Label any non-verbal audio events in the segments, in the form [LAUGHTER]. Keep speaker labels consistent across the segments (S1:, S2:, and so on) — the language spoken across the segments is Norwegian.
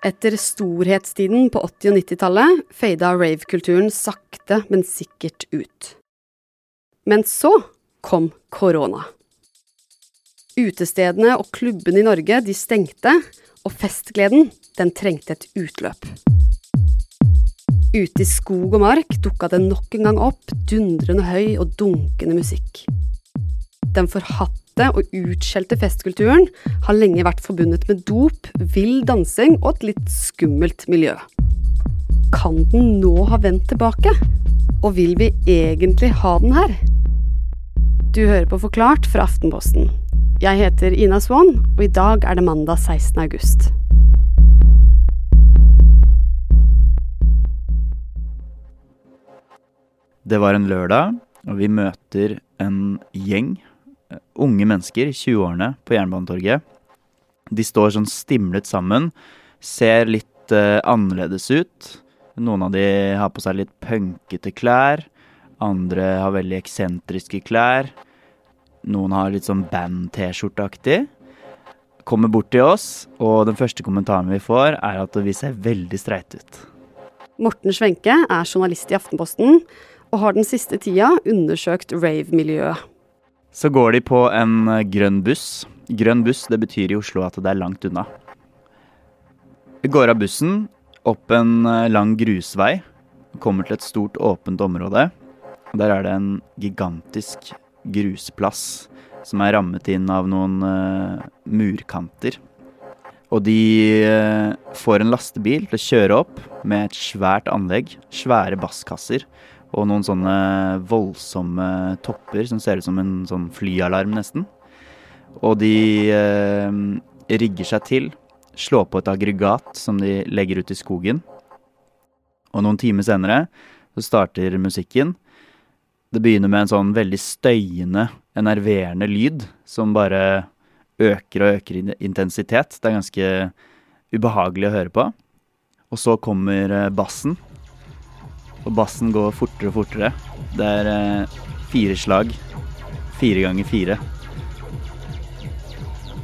S1: Etter storhetstiden på 80- og 90-tallet fada rave-kulturen sakte, men sikkert ut. Men så kom korona. Utestedene og klubbene i Norge de stengte, og festgleden den trengte et utløp. Ute i skog og mark dukka det nok en gang opp dundrende høy og dunkende musikk. Den forhatte og utskjelte festkulturen har lenge vært forbundet med dop, vill dansing og et litt skummelt miljø. Kan den nå ha vendt tilbake? Og vil vi egentlig ha den her? Du hører på Forklart fra Aftenposten. Jeg heter Ina Swann, og i dag er det mandag 16. august.
S2: Det var en lørdag, og vi møter en gjeng unge mennesker i 20-årene på Jernbanetorget. De står sånn stimlet sammen, ser litt eh, annerledes ut. Noen av de har på seg litt punkete klær. Andre har veldig eksentriske klær. Noen har litt sånn band-T-skjorteaktig. Kommer bort til oss, og den første kommentaren vi får, er at vi ser veldig streite ut.
S1: Morten Svenke er journalist i Aftenposten og har den siste tida undersøkt rave-miljøet.
S2: Så går de på en eh, grønn buss. Grønn buss det betyr i Oslo at det er langt unna. Vi går av bussen, opp en eh, lang grusvei, kommer til et stort åpent område. Der er det en gigantisk grusplass som er rammet inn av noen uh, murkanter. Og de uh, får en lastebil til å kjøre opp med et svært anlegg, svære basskasser og noen sånne voldsomme topper som ser ut som en sånn flyalarm, nesten. Og de eh, rigger seg til, slår på et aggregat som de legger ut i skogen. Og noen timer senere så starter musikken. Det begynner med en sånn veldig støyende, enerverende lyd som bare øker og øker i intensitet. Det er ganske ubehagelig å høre på. Og så kommer eh, bassen. Og bassen går fortere og fortere. Det er eh, fire slag. Fire ganger fire.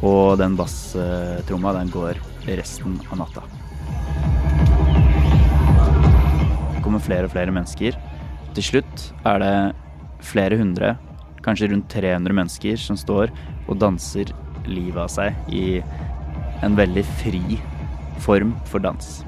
S2: Og den basstromma, den går resten av natta. Det kommer flere og flere mennesker. Til slutt er det flere hundre, kanskje rundt 300 mennesker som står og danser livet av seg i en veldig fri form for dans.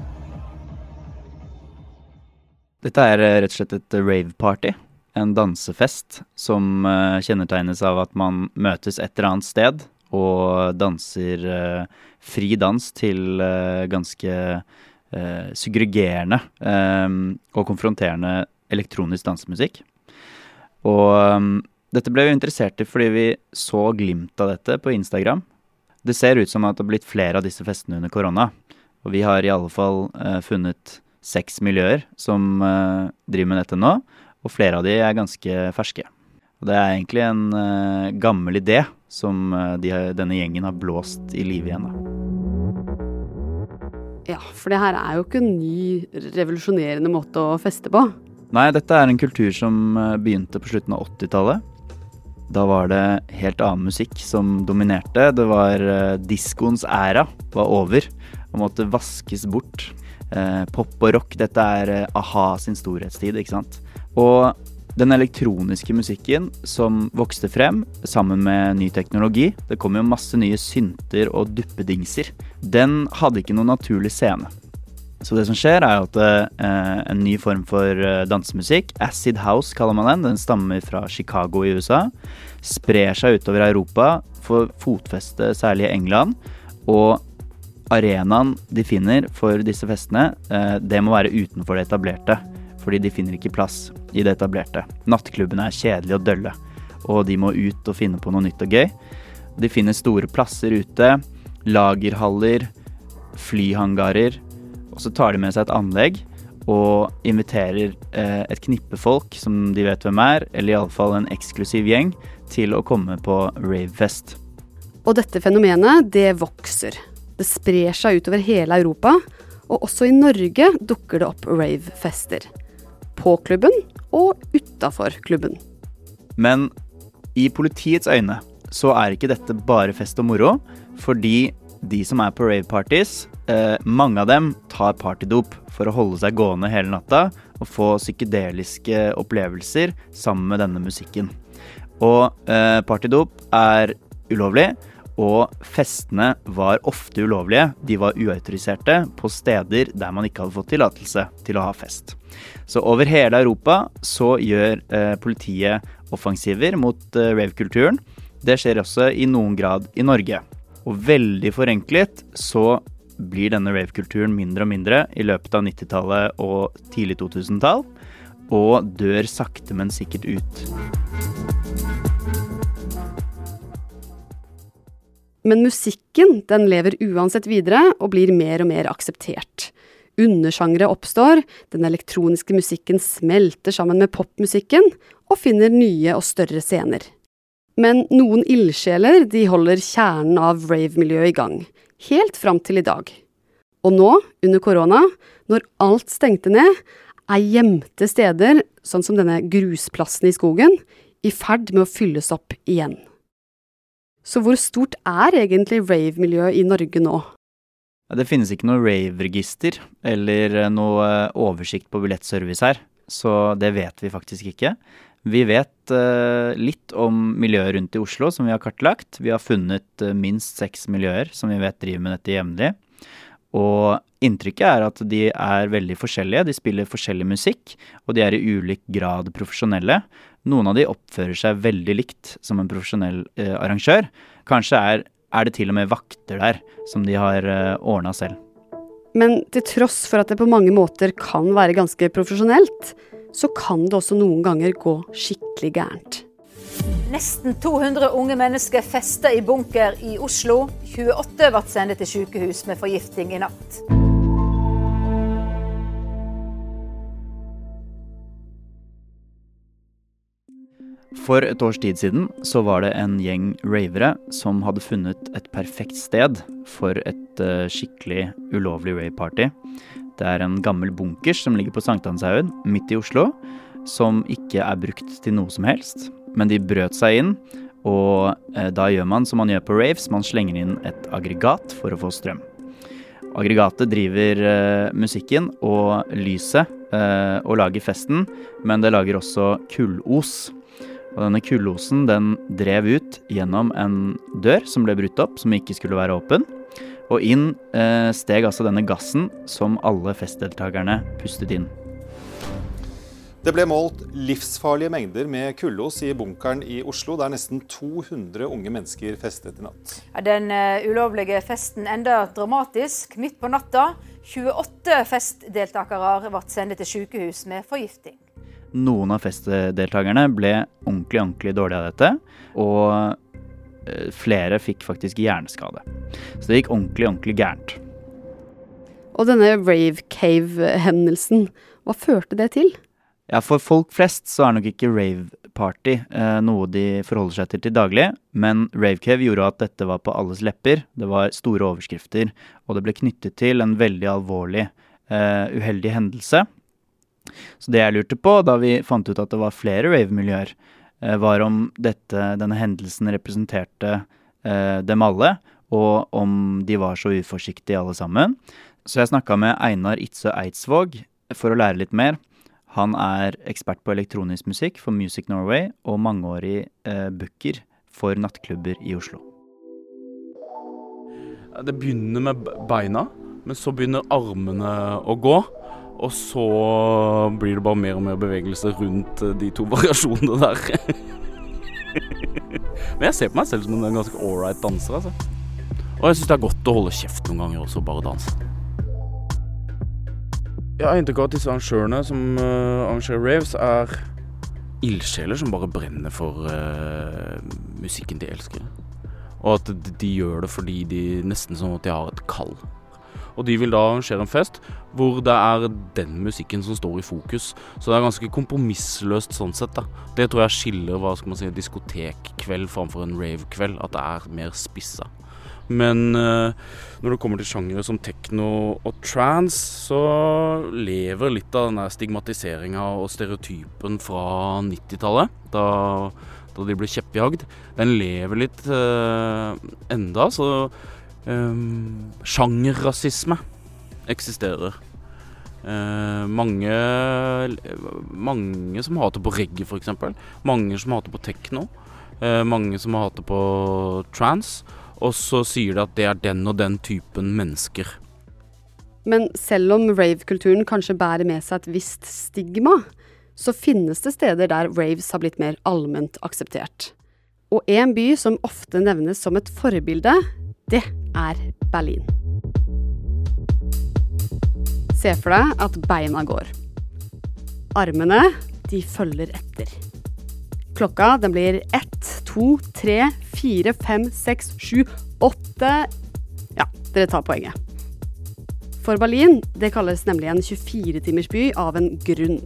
S2: Dette er eh, rett og slett et rave-party. En dansefest som uh, kjennetegnes av at man møtes et eller annet sted og danser eh, fri dans til eh, ganske segregerende og konfronterende elektronisk dansemusikk. Og um, dette ble vi interessert i fordi vi så glimt av dette på Instagram. Det ser ut som at det har blitt flere av disse festene under korona. Og vi har i alle fall funnet seks miljøer som uh, driver med dette nå, og flere av de er ganske ferske. Og det er egentlig en uh, gammel idé som de, denne gjengen har blåst i live igjen. da.
S1: Ja, for det her er jo ikke en ny revolusjonerende måte å feste på.
S2: Nei, dette er en kultur som begynte på slutten av 80-tallet. Da var det helt annen musikk som dominerte. Det var uh, diskoens æra var over og måtte vaskes bort. Uh, pop og rock, dette er uh, a-ha sin storhetstid, ikke sant. Og den elektroniske musikken som vokste frem sammen med ny teknologi, det kom jo masse nye synter og duppedingser, den hadde ikke noen naturlig scene. Så det som skjer, er at eh, en ny form for eh, dansemusikk, acid house kaller man den, den stammer fra Chicago i USA, sprer seg utover Europa, får fotfeste særlig i England, og arenaen de finner for disse festene, eh, det må være utenfor det etablerte fordi de finner ikke plass i det etablerte. Nattklubbene er kjedelige og dølle, og de må ut og finne på noe nytt og gøy. De finner store plasser ute, lagerhaller, flyhangarer, og så tar de med seg et anlegg og inviterer eh, et knippe folk som de vet hvem er, eller iallfall en eksklusiv gjeng, til å komme på ravefest.
S1: Og dette fenomenet, det vokser. Det sprer seg utover hele Europa, og også i Norge dukker det opp ravefester. På klubben og utafor klubben.
S2: Men i politiets øyne så er ikke dette bare fest og moro, fordi de som er på rave-parties, eh, mange av dem tar partydop for å holde seg gående hele natta og få psykedeliske opplevelser sammen med denne musikken. Og eh, partydop er ulovlig, og festene var ofte ulovlige. De var uautoriserte på steder der man ikke hadde fått tillatelse til å ha fest. Så over hele Europa så gjør eh, politiet offensiver mot eh, rave-kulturen. Det skjer også i noen grad i Norge. Og veldig forenklet så blir denne rave-kulturen mindre og mindre i løpet av 90-tallet og tidlig 2000-tall, og dør sakte, men sikkert ut.
S1: Men musikken den lever uansett videre og blir mer og mer akseptert. Undersjangre oppstår, den elektroniske musikken smelter sammen med popmusikken og finner nye og større scener. Men noen ildsjeler de holder kjernen av rave-miljøet i gang, helt fram til i dag. Og nå, under korona, når alt stengte ned, er gjemte steder, sånn som denne grusplassen i skogen, i ferd med å fylles opp igjen. Så hvor stort er egentlig rave-miljøet i Norge nå?
S2: Det finnes ikke noe rave-register eller noe oversikt på billettservice her, så det vet vi faktisk ikke. Vi vet uh, litt om miljøet rundt i Oslo som vi har kartlagt. Vi har funnet minst seks miljøer som vi vet driver med dette jevnlig. Og inntrykket er at de er veldig forskjellige. De spiller forskjellig musikk, og de er i ulik grad profesjonelle. Noen av de oppfører seg veldig likt som en profesjonell eh, arrangør. Kanskje er, er, det til og med vakter der som de har eh, ordna selv.
S1: Men til tross for at det på mange måter kan være ganske profesjonelt, så kan det også noen ganger gå skikkelig gærent.
S3: Nesten 200 unge mennesker festa i bunker i Oslo. 28 ble sendt til sykehus med forgifting i natt.
S2: For et års tid siden så var det en gjeng ravere som hadde funnet et perfekt sted for et uh, skikkelig ulovlig rave-party. Det er en gammel bunkers som ligger på Sankthanshaugen midt i Oslo, som ikke er brukt til noe som helst. Men de brøt seg inn, og eh, da gjør man som man gjør på raves, man slenger inn et aggregat for å få strøm. Aggregatet driver eh, musikken og lyset eh, og lager festen, men det lager også kullos. Og denne kullosen den drev ut gjennom en dør som ble brutt opp, som ikke skulle være åpen. Og inn eh, steg altså denne gassen som alle festdeltakerne pustet inn.
S4: Det ble målt livsfarlige mengder med kullos i bunkeren i Oslo, der nesten 200 unge mennesker festet i natt.
S3: Den uh, ulovlige festen enda dramatisk. Midt på natta 28 festdeltakere ble sendt til sykehus med forgifting.
S2: Noen av festdeltakerne ble ordentlig, ordentlig dårlige av dette. Og Eh, flere fikk faktisk hjerneskade. Så det gikk ordentlig, ordentlig gærent.
S1: Og denne Rave Cave-hendelsen, hva førte det til?
S2: Ja, For folk flest så er nok ikke rave-party eh, noe de forholder seg til til daglig, men Rave Cave gjorde at dette var på alles lepper. Det var store overskrifter, og det ble knyttet til en veldig alvorlig, eh, uheldig hendelse. Så det jeg lurte på da vi fant ut at det var flere rave-miljøer, Eh, var om dette, denne hendelsen representerte eh, dem alle, og om de var så uforsiktige alle sammen. Så jeg snakka med Einar Itzøe Eidsvåg for å lære litt mer. Han er ekspert på elektronisk musikk for Music Norway og mangeårig eh, booker for nattklubber i Oslo.
S5: Det begynner med beina, men så begynner armene å gå. Og så blir det bare mer og mer bevegelse rundt eh, de to [LAUGHS] variasjonene der. Men jeg ser på meg selv som en ganske ålreit danser, altså. Og jeg syns det er godt å holde kjeft noen ganger også, bare danse. Jeg har inntrykk av at disse arrangørene som uh, arrangerer raves, er ildsjeler som bare brenner for uh, musikken de elsker. Og at de gjør det fordi de nesten sånn at de har et kall. Og de vil da arrangere en fest hvor det er den musikken som står i fokus. Så det er ganske kompromissløst sånn sett. da. Det tror jeg skiller hva skal man si, diskotekkveld framfor en ravekveld. At det er mer spissa. Men uh, når det kommer til sjangere som tekno og trans, så lever litt av den stigmatiseringa og stereotypen fra 90-tallet. Da, da, de ble kjeppjagd. Den lever litt uh, enda, så um, Sjangerrasisme eksisterer. Uh, mange, mange som hater på reggae, f.eks. Mange som hater på tekno. Uh, mange som hater på trans. Og så sier de at det er den og den typen mennesker.
S1: Men selv om rave-kulturen kanskje bærer med seg et visst stigma, så finnes det steder der raves har blitt mer allment akseptert. Og en by som ofte nevnes som et forbilde, det er Berlin. Se for deg at beina går. Armene, de følger etter. Klokka den blir ett, to, tre, fire, fem, seks, sju, åtte Ja, dere tar poenget. For Berlin det kalles nemlig en 24-timersby av en grunn.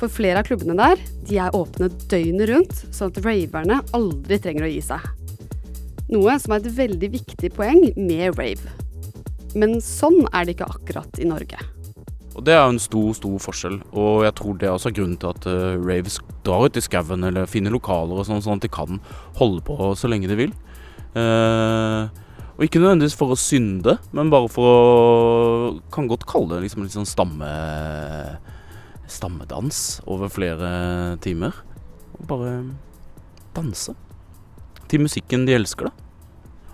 S1: For flere av klubbene der de er åpne døgnet rundt, sånn at raverne aldri trenger å gi seg. Noe som er et veldig viktig poeng med rave. Men sånn er det ikke akkurat i Norge.
S5: Og Det er en stor stor forskjell, og jeg tror det er også grunnen til at uh, raves drar ut i skauen eller finner lokaler og sånn, sånn at de kan holde på så lenge de vil. Uh, og ikke nødvendigvis for å synde, men bare for å Kan godt kalle det liksom litt sånn stamme stammedans over flere timer. Og bare danse. Til musikken de elsker, da.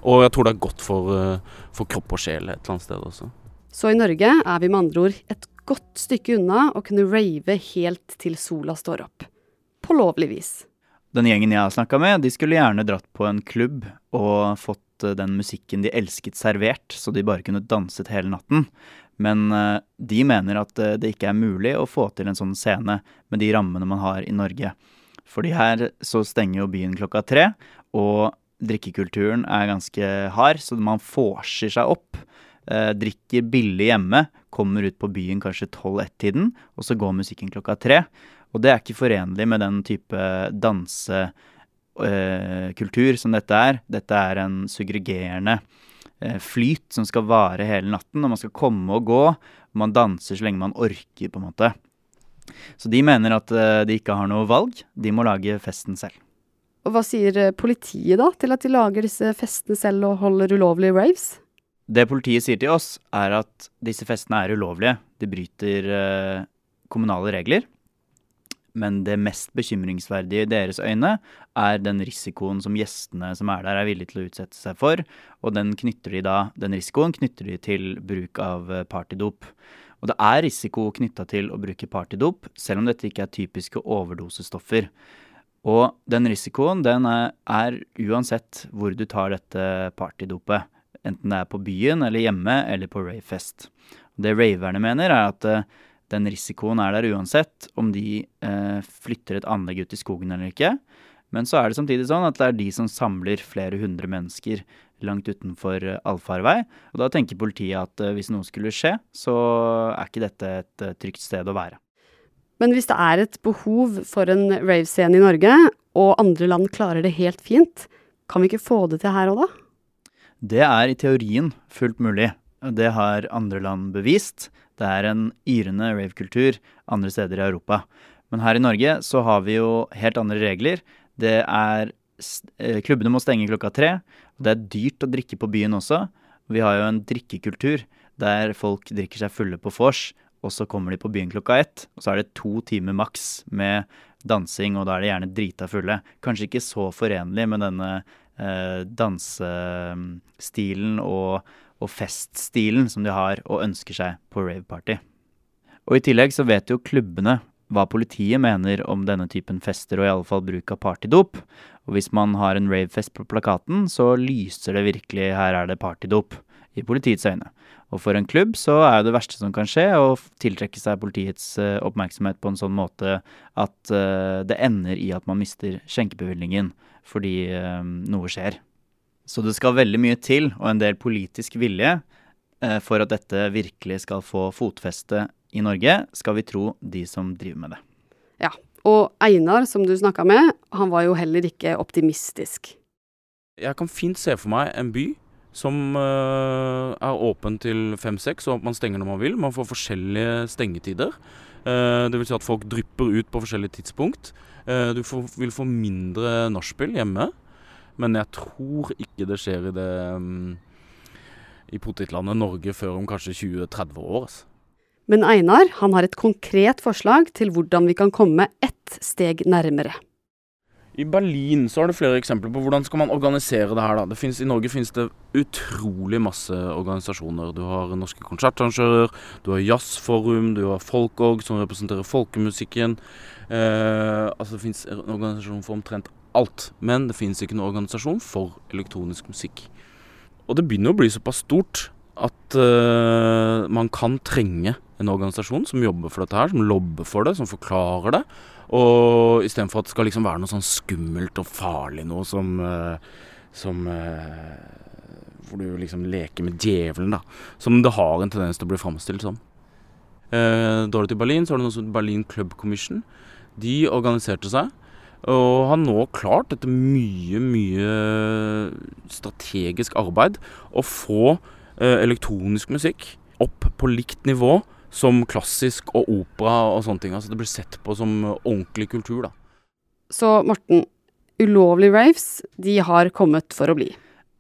S5: Og jeg tror det er godt for, uh, for kropp og sjel et eller annet sted også.
S1: Så i Norge er vi med andre ord et godt stykke unna å kunne rave helt til sola står opp. På lovlig vis.
S2: Den gjengen jeg har snakka med, de skulle gjerne dratt på en klubb og fått eh, den musikken de elsket servert, så de bare kunne danset hele natten. Men uh, de mener at det ikke er mulig å få til en sånn scene med de rammene man har i Norge. Fordi her så stenger jo byen klokka tre, og drikkekulturen er ganske hard, så man vorser seg opp eh, drikker billig hjemme, kommer ut på byen kanskje 12-1-tiden, og så går musikken klokka tre. Og det er ikke forenlig med den type dansekultur eh, som dette er. Dette er en sugregerende eh, flyt som skal vare hele natten, og man skal komme og gå. Og man danser så lenge man orker, på en måte. Så de mener at eh, de ikke har noe valg, de må lage festen selv.
S1: Og hva sier eh, politiet da til at de lager disse festene selv og holder ulovlige raves?
S2: Det politiet sier til oss, er at disse festene er ulovlige. De bryter eh, kommunale regler. Men det mest bekymringsverdige i deres øyne er den risikoen som gjestene som er der, er villige til å utsette seg for. Og den, de da, den risikoen knytter de til bruk av partydop. Og det er risiko knytta til å bruke partydop, selv om dette ikke er typiske overdosestoffer. Og den risikoen den er, er uansett hvor du tar dette partydopet. Enten det er på byen eller hjemme eller på ravefest. Det raverne mener, er at uh, den risikoen er der uansett om de eh, flytter et anlegg ut i skogen eller ikke. Men så er det samtidig sånn at det er de som samler flere hundre mennesker langt utenfor uh, allfarvei. Og da tenker politiet at hvis noe skulle skje, så er ikke dette et trygt sted å være.
S1: Men hvis det er et behov for en rave-scene i Norge, og andre land klarer det helt fint, kan vi ikke få det til her òg, da?
S2: Det er i teorien fullt mulig. Det har andre land bevist. Det er en yrende rave-kultur andre steder i Europa. Men her i Norge så har vi jo helt andre regler. Det er eh, Klubbene må stenge klokka tre. Det er dyrt å drikke på byen også. Vi har jo en drikkekultur der folk drikker seg fulle på vors, og så kommer de på byen klokka ett. Og så er det to timer maks med dansing, og da er de gjerne drita fulle. Kanskje ikke så forenlig med denne eh, dansestilen og, og, feststilen som de har og ønsker seg på raveparty. Og i tillegg så vet jo klubbene hva politiet mener om denne typen fester, og i alle fall bruk av partydop. Og hvis man har en ravefest på plakaten, så lyser det virkelig 'her er det partydop' i politiets øyne. Og for en klubb så er det verste som kan skje, å tiltrekke seg politiets uh, oppmerksomhet på en sånn måte at uh, det ender i at man mister skjenkebevilgningen fordi eh, noe skjer. Så det skal veldig mye til, og en del politisk vilje, eh, for at dette virkelig skal få fotfeste i Norge, skal vi tro de som driver med det.
S1: Ja, og Einar, som du snakka med, han var jo heller ikke optimistisk.
S5: Jeg kan fint se for meg en by som uh, er åpen til fem-seks, og at man stenger når man vil. Man får forskjellige stengetider. Uh, det vil si at folk drypper ut på forskjellige tidspunkt. Uh, du får, vil få mindre nachspiel hjemme, men jeg tror ikke det skjer i det um, i potetlandet Norge før om kanskje 20-30 år. Altså.
S1: Men Einar han har et konkret forslag til hvordan vi kan komme ett steg nærmere.
S5: I Berlin så har du flere eksempler på hvordan skal man organisere det her. da. Det finnes, I Norge finnes det utrolig masse organisasjoner. Du har norske konsertarrangører, du har jazzforum, du har Folkorg som representerer folkemusikken. Eh, altså Det finnes en organisasjon for omtrent alt. Men det finnes ikke noen organisasjon for elektronisk musikk. Og det begynner å bli såpass stort at eh, man kan trenge en organisasjon som jobber for dette her, som lobber for det, som forklarer det. Og istedenfor at det skal liksom være noe sånn skummelt og farlig noe som, uh, som uh, Hvor du liksom leker med djevelen, da. Som det har en tendens til å bli framstilt som. Da til Berlin, så har du noe som Berlin Club Commission. De organiserte seg. Og har nå klart, etter mye, mye strategisk arbeid, å få Eh, elektronisk musikk opp på likt nivå som klassisk og opera og sånne ting. Altså det blir sett på som ordentlig kultur, da.
S1: Så Morten, ulovlige raves, de har kommet for å bli?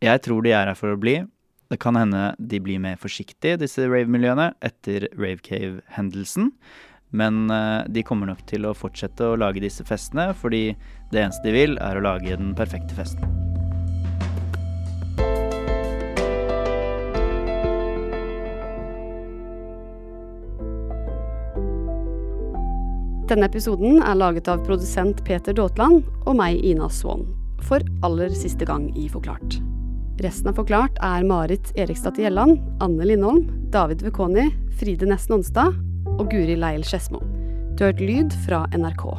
S2: Jeg tror de er her for å bli. Det kan hende de blir mer forsiktige, disse rave-miljøene, etter Ravecave-hendelsen. Men eh, de kommer nok til å fortsette å lage disse festene, fordi det eneste de vil, er å lage den perfekte festen.
S1: Denne episoden er laget av produsent Peter Daatland og meg, Ina Swann, for aller siste gang i Forklart. Resten av Forklart er Marit Eriksdatter Gjelland, Anne Lindholm, David Vekoni, Fride Nesten Onsdag og Guri Leil Skedsmo. Du har hørt lyd fra NRK.